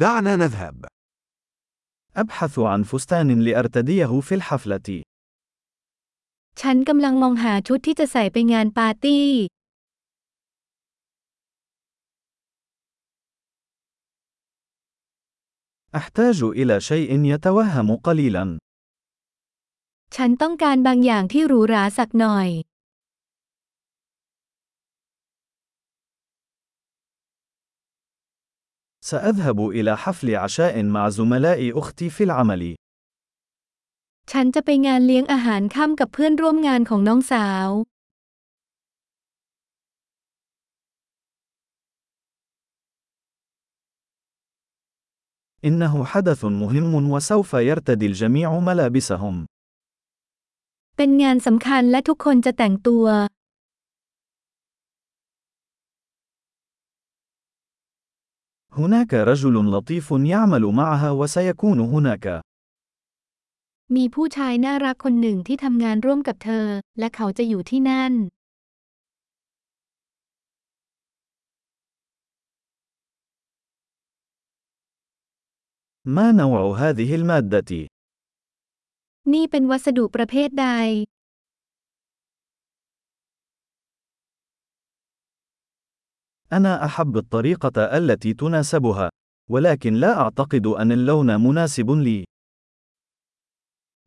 دعنا نذهب. أبحث عن فستان لأرتديه في الحفلة. ฉันกำลังมองหาชุดที่จะใส่ไปงานปาร์ตี้ أحتاج إلى شيء يتوهم قليلا. ฉันต้องการบางอย่างที่หรูหราสักหน่อย سأذهب إلى حفل عشاء مع زملاء أختي في العمل. ฉันจะไปงานเลี้ยงอาหารค่ำกับเพื่อนร่วมงานของน้องสาว إنه حدث مهم وسوف يرتدي الجميع ملابسهم. เป็นงานสำคัญและทุกคนจะแต่งตัว هناك رجل لطيف يعمل معها وسيكون هناك. มีผู้ชายน่ารักคนหนึ่งที่ทำงานร่วมกับเธอ และเขาจะอยู่ที่นั่น ما نوع هذه المادة؟ นี่เป็นวัสดุประเภทใด أنا أحب الطريقة التي تناسبها، ولكن لا أعتقد أن اللون مناسب لي.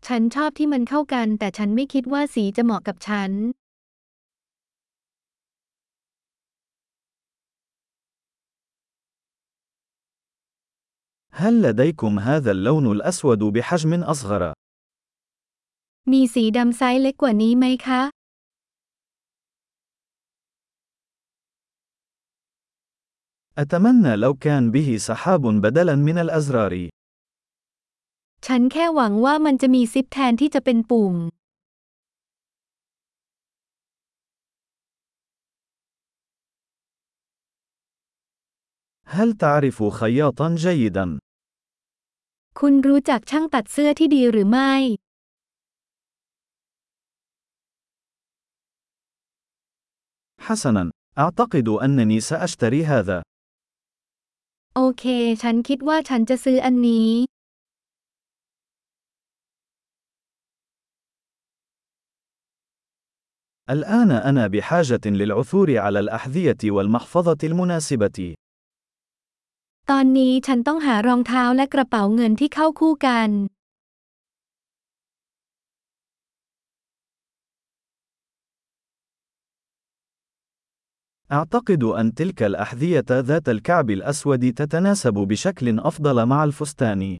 ฉันชอบที่มันเข้ากัน แต่ฉันไม่คิดว่าสีจะเหมาะกับฉัน هل لديكم هذا اللون الأسود بحجم أصغر؟ มีสีดำไซส์เล็กกว่านี้ไหมคะ أتمنى لو كان به سحاب بدلاً من الأزرار. ฉันแค่หวังว่ามันจะมีซิปแทนที่จะเป็นปุ่ม هل تعرف خياطاً جيداً؟ คุณรู้จักช่างตัดเสื้อที่ดีหรือไม่ حسناً، أعتقد أنني سأشتري هذا. โอเค ฉันคิดว่าฉันจะซื้ออันนี้ الآن أنا بحاجة للعثور على الأحذية والمحفظة المناسبة. ตอนนี้ฉันต้องหารองเท้าและกระเป๋าเงินที่เข้าคู่กัน أعتقد أن تلك الأحذية ذات الكعب الأسود تتناسب بشكل أفضل مع الفستان.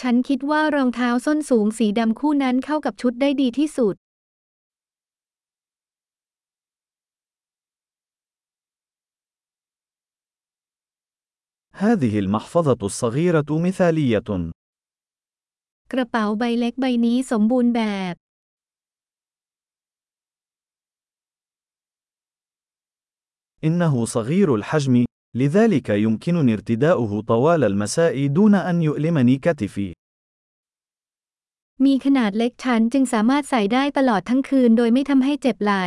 ฉันคิดว่ารองเท้าส้นสูงสีดำคู่นั้นเข้ากับชุดได้ดีที่สุด هذه المحفظة الصغيرة مثالية. กระเป๋าใบเล็กใบนี้สมบูรณ์แบบ إنه صغير الحجم، لذلك يمكنني ارتداؤه طوال المساء دون أن يؤلمني كتفي. มีขนาดเล็กฉันจึงสามารถใส่ได้ตลอดทั้งคืนโดยไม่ทำให้เจ็บไหล่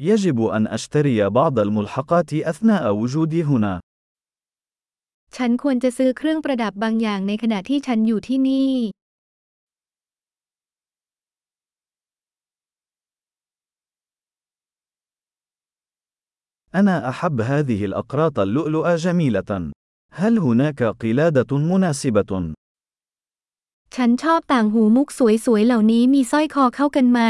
يجب أن أشتري بعض الملحقات أثناء وجودي هنا. ฉันควรจะซื้อเครื่องประดับบางอย่างในขณะที่ฉันอยู่ที่นี่ أنا أحب هذه الأقراط اللؤلؤة جميلة. هل هناك قلادة مناسبة؟ ฉันชอบต่างหูมุกสวยๆ เหล่านี้มีสร้อยคอเข้ากันไหม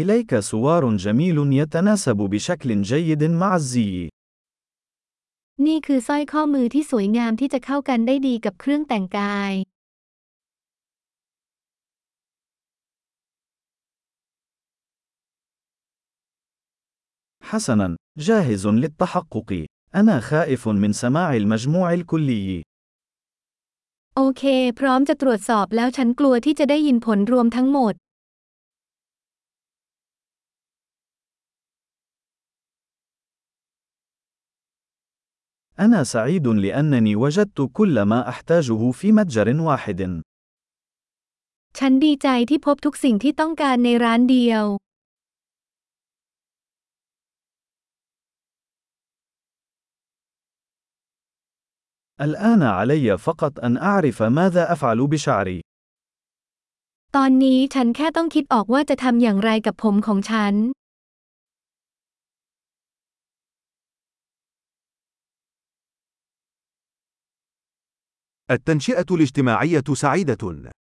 إليك سوار جميل يتناسب بشكل جيد مع الزي. นี่คือสร้อยข้อมือที่สวยงามที่จะเข้ากันได้ดีกับเครื่องแต่งกาย حسناً، جاهز للتحقق. أنا خائف من سماع المجموع الكلي. โอเค พร้อมจะตรวจสอบแล้วฉันกลัวที่จะได้ยินผลรวมทั้งหมด أنا سعيد لأنني وجدت كل ما أحتاجه في متجر واحد. ฉันดีใจที่พบทุกสิ่งที่ต้องการในร้านเดียว الآن علي فقط أن أعرف ماذا أفعل بشعري. ตอนนี้ฉันแค่ต้องคิดออกว่าจะทำอย่างไรกับผมของฉัน التنشئة الاجتماعية سعيدة.